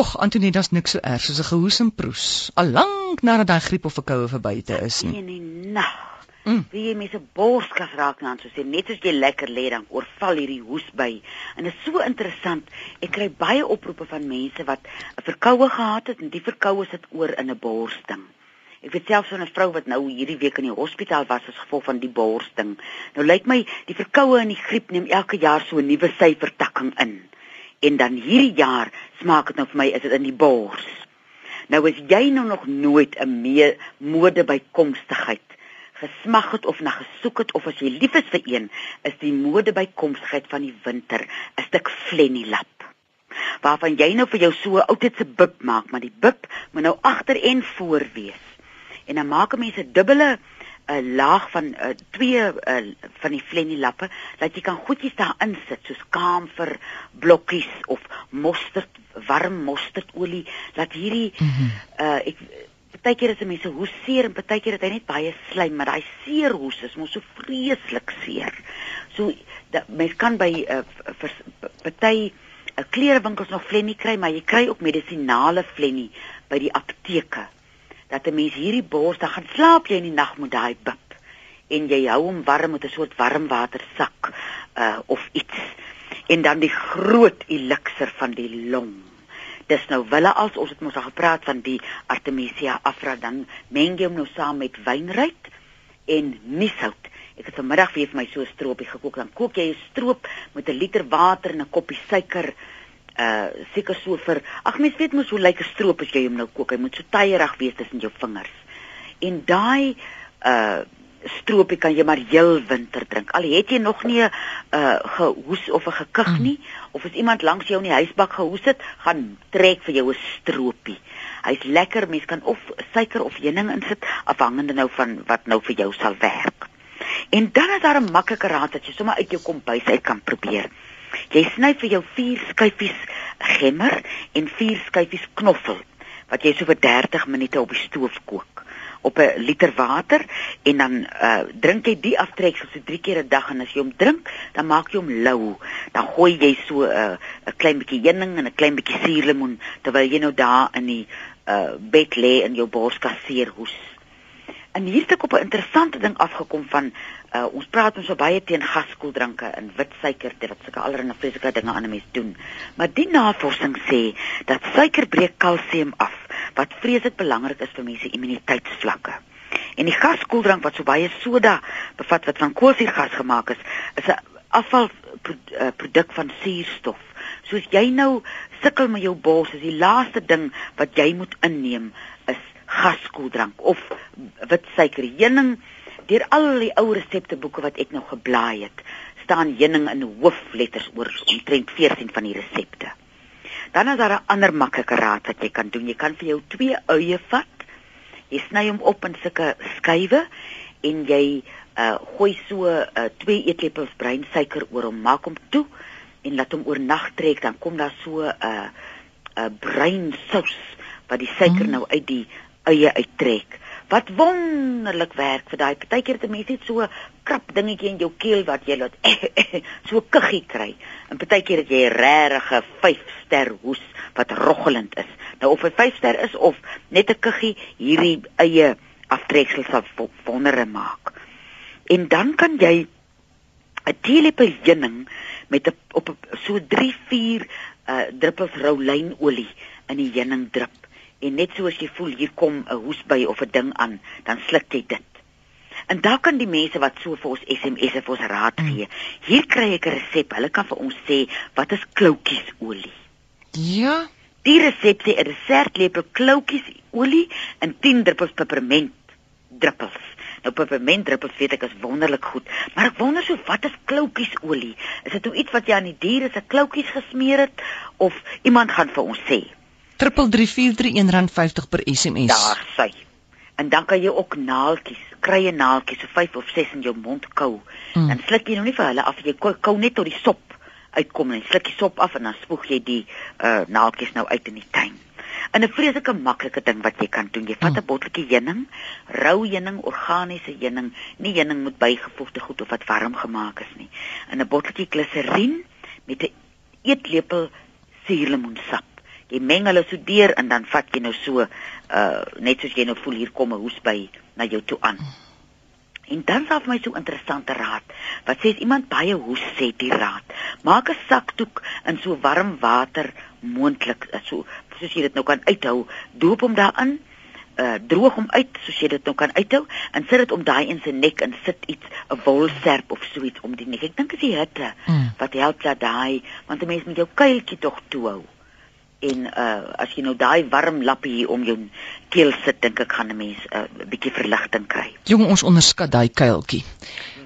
Och, Antonie, daar's niks so erg soos 'n gehoes en proes. Al lank nadat daai griep of verkoue verbyte is nie. Nee nee, nou. Mm. Wie jy mense borskas raak nou, soos jy net as jy lekker lê dan oorval hierdie hoes by. En dit is so interessant. Ek kry baie oproepe van mense wat 'n verkoue gehad het en die verkoue sit oor in 'n borsting. Ek weet selfs van 'n vrou wat nou hierdie week in die hospitaal was as gevolg van die borsting. Nou lyk my die verkoue en die griep neem elke jaar so 'n nuwe syfertakking in en dan hierdie jaar smaak dit nou vir my is dit in die bors. Nou as jy nou nog nooit 'n mode bykomstigheid gesmag het of na gesoek het of as jy lief is vir een, is die mode bykomstigheid van die winter 'n stuk flenny lap. Waarvan jy nou vir jou so ouditse bib maak, maar die bib moet nou agter en voor wees. En dan maak mense dubbele 'n laag van uh, twee uh, van die flenny lappe dat jy kan goedjies daarin sit soos kamfer blokkies of mosterd warm mosterdolie dat hierdie mm -hmm. uh, ek partykeer is mense hoe seer en partykeer het hy net baie slijm maar daai seer hoes is mos so vreeslik seer. So mens kan by uh, party uh, klerewinkels nog flenny kry maar jy kry ook medisinale flenny by die apteke dat 'n mens hierdie bors dan gaan slaap jy in die nag met daai bib en jy hou hom warm met 'n soort warmwatersak uh of iets. En dan die groot elixir van die long. Dis nou wille as ons het mos al gepraat van die artemisia afra dan meng jy hom nou saam met wynruit en niesout. Ek het vanmiddag vir my so 'n stroopie gekook. Dan kook jy 'n stroop met 'n liter water en 'n koppie suiker uh seker so vir ag mens weet mos hoe lyk 'n stroop as jy hom nou kook. Hy moet so tyerig wees tussen jou vingers. En daai uh stroopie kan jy maar heel winter drink. Al het jy nog nie 'n uh, gehoes of 'n gekug nie mm. of as iemand langs jou in die huisbak gehoes het gaan trek vir jou 'n stroopie. Hy's lekker. Mens kan of suiker of heuning insit afhangende nou van wat nou vir jou sal werk. En dan is daar 'n maklike raad wat jy sommer uit jou kombuis uit kan probeer Jy sny vir jou 4 skyfies gemmer en 4 skyfies knoffel wat jy so vir 30 minute op die stoof kook op 'n liter water en dan uh drink jy die aftrek so 3 keer 'n dag en as jy hom drink dan maak jy hom lou dan gooi jy so 'n uh, 'n klein bietjie heuning en 'n klein bietjie suurlemoen terwyl jy nou daar in die uh bed lê in jou borskasseer hoes. En hier het ek op 'n interessante ding afgekom van uh, ons praat ons so baie teen gaskoeldranke en wit suiker dit wat sulke allerlei vreeslike dinge aan 'n mens doen. Maar die navorsing sê dat suiker breek kalsium af wat vreeslik belangrik is vir mense immuniteitsvlakke. En die gaskoeldrank wat so baie soda bevat wat van koolsuurgas gemaak is, is 'n afvalproduk uh, van suurstof. Soos jy nou sukkel met jou bors, is die laaste ding wat jy moet inneem gaskoeldrank of wit suiker heuning deur al die ou resepteboeke wat ek nou geblaai het staan heuning in hoofletters oor omtrent 14 van die resepte dan is daar 'n ander maklike raad wat jy kan doen jy kan vir jou twee eie vat jy sny hom op in sulke skywe en jy uh, gooi so uh, twee eetlepels bruin suiker oor hom maak hom toe en laat hom oornag trek dan kom daar so 'n uh, 'n uh, bruin sous wat die suiker mm. nou uit die eie uittrek. Wat wonderlik werk vir daai partykeer het 'n mens net so 'n krap dingetjie in jou keel wat jy laat so kuggie kry. En partykeer het jy 'n regte 5 ster hoes wat roggelend is. Nou of dit 5 ster is of net 'n kuggie, hierdie eie aftreksel sal wondere maak. En dan kan jy 'n teelepel heuning met 'n op a, so 3 4 uh druppels rou lynolie in die heuning drup en net soos jy voel hier kom 'n hoesby of 'n ding aan, dan sluk jy dit. En daar kan die mense wat so vir ons SMS of ons raad mm. gee. Hier kry ek 'n resep. Hulle kan vir ons sê wat is kloutjiesolie. Ja. Die resep sê 'n resertlepel kloutjiesolie en 10 druppels peperment druppels. Nou peperment druppels weet ek is wonderlik goed, maar ek wonder so wat is kloutjiesolie? Is dit nou iets wat jy aan die diere se kloutjies gesmeer het of iemand gaan vir ons sê? 3343 per SMS. Daar sy. En dan kan jy ook naaltjies, krye naaltjies, so 5 of 6 in jou mond kou. Mm. Dan sluk jy nou nie vir hulle af jy kou, kou net tot die sop uitkom en sluk die sop af en dan spoeg jy die uh naaltjies nou uit in die tuin. En 'n vreeslike maklike ding wat jy kan doen, jy vat 'n mm. botteltjie heuning, rou heuning, organiese heuning, nie heuning met bygevoegde goed of wat warm gemaak is nie. In 'n botteltjie gliserien met 'n eetlepel suurlemoensap Jy meng hulle so deur en dan vat jy nou so uh net soos jy nou voel hier kom 'n hoes by na jou toe aan. En dan sal vir my so interessante raad. Wat sê as iemand baie hoes sê die raad? Maak 'n sakdoek in so warm water moontlik, so soos jy dit nou kan uithou, doop hom daarin uh droog hom uit soos jy dit nou kan uithou en sit dit om daai in sy nek en sit iets 'n wolserp of so iets om die nek. Ek dink is die hitte mm. wat help dat daai want 'n mens met jou kuiltjie tog toe hou. En uh as jy nou daai warm lappie hier om jou keel sit, dink ek gaan 'n mens 'n uh, bietjie verligting kry. Jong, ons onderskat daai kuiltjie.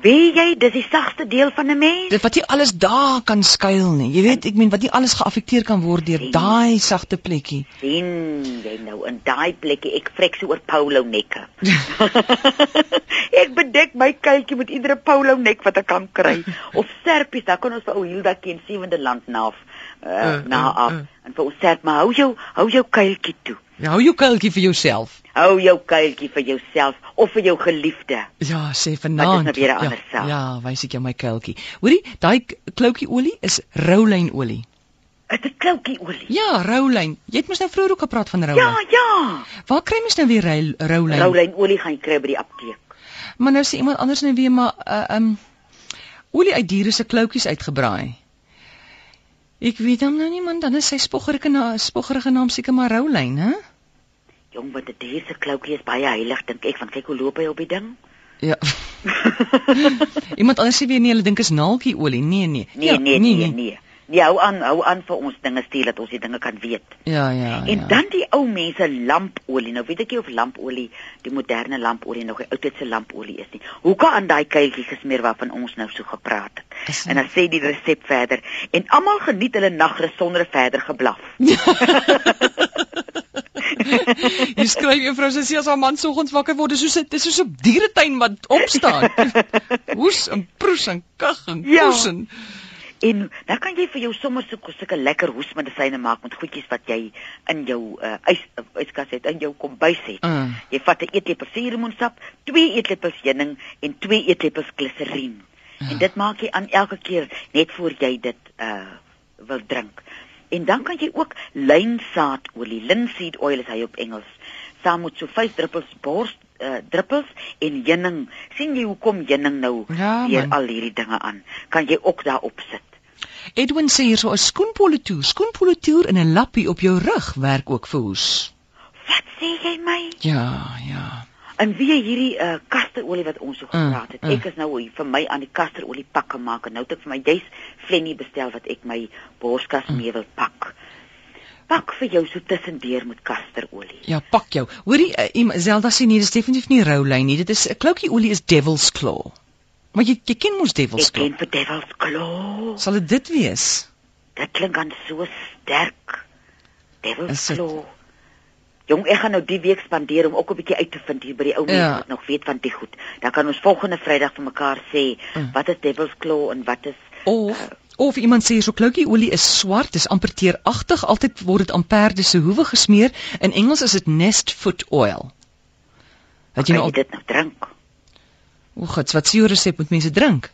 Weet jy, dis die sagste deel van 'n mens. Dit wat jy alles daar kan skuil nie. Jy weet, ek meen wat nie alles geaffekteer kan word deur daai sagte plekkie. sien jy nou in daai plekkie, ek vrek so oor polo nekke. ek bedek my kuiltjie met iedere polo nek wat ek kan kry of serpies, dan kan ons vir ou Hilda ken sewende land na af, uh, uh, na af. Uh, uh. En vir ons serp, maar hou jou hou jou kuiltjie toe. Ja, hou jou kuiltjie vir jouself. Hou jou kuiltjie vir jouself of vir jou geliefde. Ja, sê vanaand. Dit is nou weer 'n ander saak. Ja, ja wys ek jou my kuiltjie. Hoorie, daai kloutjie olie is roulyn olie. Dit is kloutjie olie. Ja, roulyn. Jy het mos nou vroeër ook gepraat van roulyn. Ja, ja. Waar kry mens nou weer roulyn? Roulyn olie gaan jy kry by die apteek. Maar nou sê iemand anders nou weer maar uh um olie uit diere se kloutjies uitgebraai. Ek weet hom nou nie man, dan is sy spoggerige naam spoggerige naam seker maar roulyn, hè? Jong, wat dit hier se kloutjie is baie heilig dink ek, want kyk hoe loop hy op die ding. Ja. Iemand anders sê weer nee, hulle dink is naaltjie olie. Nee, nee. Nee, ja, nee, nee, nee. nee. Nee, hou aan, hou aan vir ons dinge stuur dat ons die dinge kan weet. Ja, ja. En ja. dan die ou mense lampolie. Nou weet ek nie of lampolie die moderne lampolie nog die oudste lampolie is nie. Hoe kan aan daai kuiltjie gesmeer waarvan ons nou so gepraat het? Is en dan sê die resep verder en almal geniet hulle nagrus sonder verder geblaf. Jy skryf juffrou Sessie as haar man soggens wakker word, dis soos 'n dis soos 'n dieretuin wat opstaan. Hoes en proes en kag en koes en ja. En dan kan jy vir jou sommer so sulke lekker hoesmedisyne maak met goedjies wat jy in jou uh, ys yskas het in jou kombuis het. Uh. Jy vat 'n eetlepel suurlemoensap, 2 eetlepels heuning en 2 eetlepels gliserien. Uh. En dit maak jy aan elke keer net voor jy dit uh wil drink. En dan kan jy ook lynsaadolie, linseed oil is hy op Engels, saam met so 5 druppels bors uh, druppels en heuning. sien jy hoekom heuning nou ja, hier al hierdie dinge aan? Kan jy ook daarop sit? Edwin sê hier so 'n skoenpolitoer, skoenpolitoer in 'n lappie op jou rug werk ook vir hoes. Wat sê jy my? Ja, ja. En wie hierdie uh, kasterolie wat ons so mm, gepraat het. Uh, uh. Ek is nou hier vir my aan die kasterolie pakke maak en nou het ek vir my juis flennie bestel wat ek my borskas uh. mee wil pak. Pak vir jou so tussendeur met kasterolie. Ja, pak jou. Hoorie, uh, Zelda sê nee, dis definitief nie roulyn nie. Dit is 'n kloutjie olie is devil's claw. Maar jy jy ken mos Devil's Claw. Ek ken vir Devil's Claw. Sal dit dit wees? Dit klink aan so sterk. Devil's Claw. Jong, ek gaan nou die week spandeer om ook 'n bietjie uit te vind hier by die ou mense ja. wat nog weet van die goed. Dan kan ons volgende Vrydag vir mekaar sê mm. wat is Devil's Claw en wat is of uh, of iemand sê so kloutjie olie is swart, dis amper teeragtig, altyd word dit aan perde se hoewe gesmeer. In Engels is dit nest foot oil. Het jy nou dit nou drink? O, God, wat sê jou resep moet mense drink?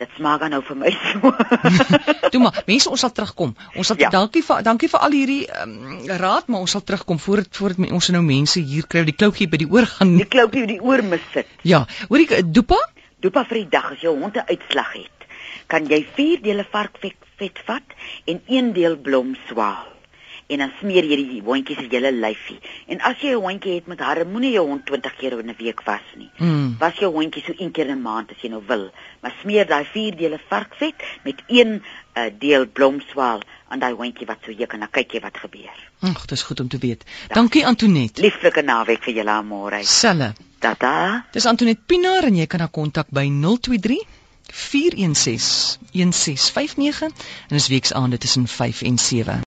Dit smaak nou vir my so. Toe maar, mense, ons sal terugkom. Ons sal ja. dankie vir dankie vir al hierdie um, raad, maar ons sal terugkom voor dit voor dit ons nou mense hier kry die kloutjie by die oor gaan. Die kloutjie by die oor mis sit. Ja, hoor ek dopa? Dopa vir die dag as jou hond 'n uitslag het, kan jy 4 dele varkvet vet vat en 1 deel blom swaal en dan smeer jy die hondjie se hele lyfie. En as jy 'n hondjie het met harre, moenie jou hond 20 keer in 'n week was nie. Mm. Was jou hondjie so een keer in 'n maand as jy nou wil. Maar smeer daai 4 dele varkvet met 1 uh, deel blomswaal aan daai hondjie wat so juk en dan kyk jy wat gebeur. Ag, dit is goed om te weet. Da. Dankie Antonet. Lieflike naweek vir julle môre. Selle. Tata. Dis Antonet Pinaar en jy kan haar kontak by 023 416 1659 en dis weeksaande tussen 5 en 7.